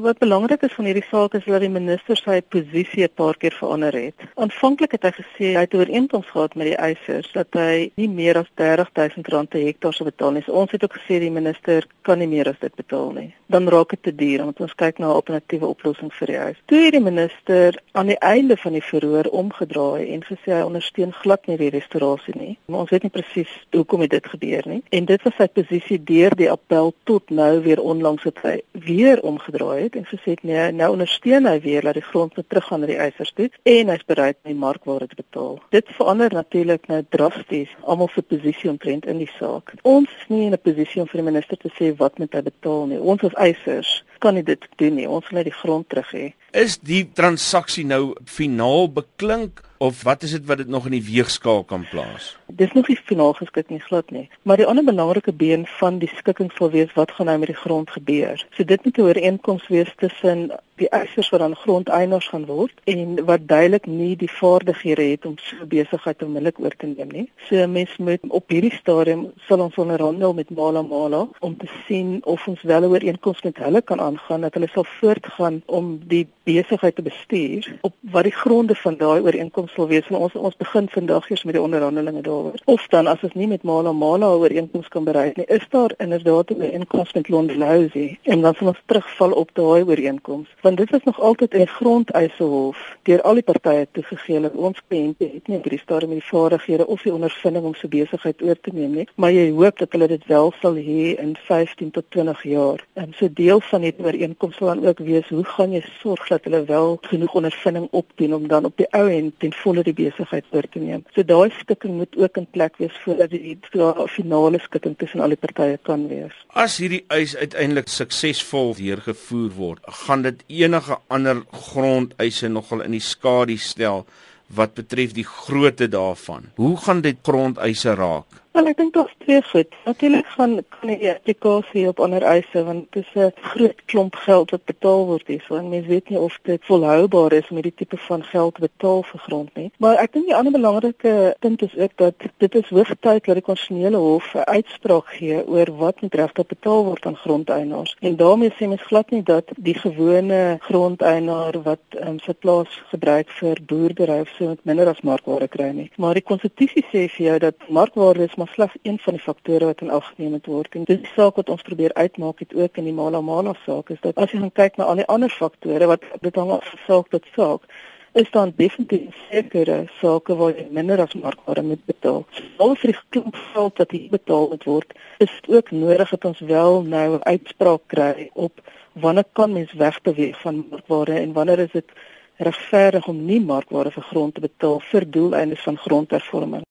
Wat belangrik is van hierdie saak is dat die minister sy posisie 'n paar keer verander het. Aanvanklik het hy gesê hy het ooreenkoms gehad met die eisers dat hy nie meer as R30000 per hektaar sou betaal nie. So ons het ook gesê die minister kan nie meer as dit betaal nie. Dan raak dit te duur omdat ons kyk na 'n alternatiewe oplossing vir die huis. Toe het die minister aan die einde van die verhoor omgedraai en gesê hy ondersteun glad nie die restaurasie nie. Maar ons weet nie presies hoekom dit gebeur nie. En dit was sy posisie deur die appel tot nou weer onlangs het hy weer omgedraai het en gesê nee, nou ondersteun hy weer dat die grond moet teruggaan na die eisers toe en hy's bereid om die markwaarde te betaal. Dit verander natuurlik nou drasties almal se posisie omtrent in die saak. Ons is nie in 'n posisie om vir die minister te sê wat moet hy betaal nie. Ons as eisers kan nie dit doen nie. Ons wil net die grond terug hê. Is die transaksie nou finaal beklink of wat is dit wat dit nog in die weegskaal kan plaas? Dis nog nie finaal geskik nie glad nie, maar die ander belangrike been van die skikking sal wees wat gaan nou met die grond gebeur. So dit moet 'n ooreenkoms wees tussen die eisers wat dan grondeienaars gaan word en wat duidelik nie die vaardighede het om so besigheid onmiddellik oor te neem nie. So mens moet op hierdie stadium sal ons onderhandel met Mala Mala om te sien of ons wel 'n ooreenkoms met hulle kan aangaan dat hulle sal voortgaan om die besigheid te bestuur op wat die gronde van daai ooreenkoms sal wees. Maar ons ons begin vandag eers met die onderhandelinge daar daaroor. Of dan as ons nie met Mala Mala ooreenkoms kan bereik nie, is daar inderdaad 'n ooreenkoms met Londelausie en dan sal ons terugval op daai ooreenkoms. Want dit is nog altyd 'n grondeisehof deur al die partye toegegee dat ons kliënte het nie drie stare met die vaardighede of die ondervinding om so besigheid oor te neem nie, maar jy hoop dat hulle dit wel sal hê in 15 tot 20 jaar. En so deel van die ooreenkoms sal dan ook wees hoe gaan jy sorg dat hulle wel genoeg ondervinding opdoen om dan op die ou end ten volle die besigheid oor te neem. So daai skikking moet ook in plek wees voordat die finale skutting tussen al die partye kan wees. As hierdie eis uiteindelik suksesvol deurgevoer word, gaan dit enige ander grondeise nogal in die skadu stel wat betref die grootte daarvan. Hoe gaan dit grondeise raak? Wel ek dink daar's twee goed. Natuurlik gaan kan die applikasie op ander eise want dit is 'n groot klomp geld wat betaal word hier. So mense weet nie of dit volhoubaar is om hierdie tipe van geld betaal vir grond nie. Maar ek dink die ander belangrike punt is ook dat dit is hoogtyd dat die konstitusionele hof 'n uitspraak gee oor wat met regte betaal word aan grondeienaars. En daarmee sê mens glad nie dat die gewone grondeienaar wat um, sy plaas gebruik vir boerdery of so met minder as markwaarde kry nie. Maar die konstitusie sê vir jou dat markwaarde is maar slegs een van die faktore wat in ag geneem moet word. En dis saak wat ons probeer uitmaak het ook in die Mala Mala saak is dat as jy gaan kyk na al die ander faktore wat dit hang af van saak tot saak is dan definitief sekere sake waar jy minder as markwaarde moet betaal. Al vir die klomp geld wat hier betaal moet word, is dit ook nodig dat ons wel nou 'n uitspraak kry op wanneer kan mens wegbeweeg van markwaarde en wanneer is dit regverdig om nie markwaarde vir grond te betaal vir doeleindes van grondhervorming.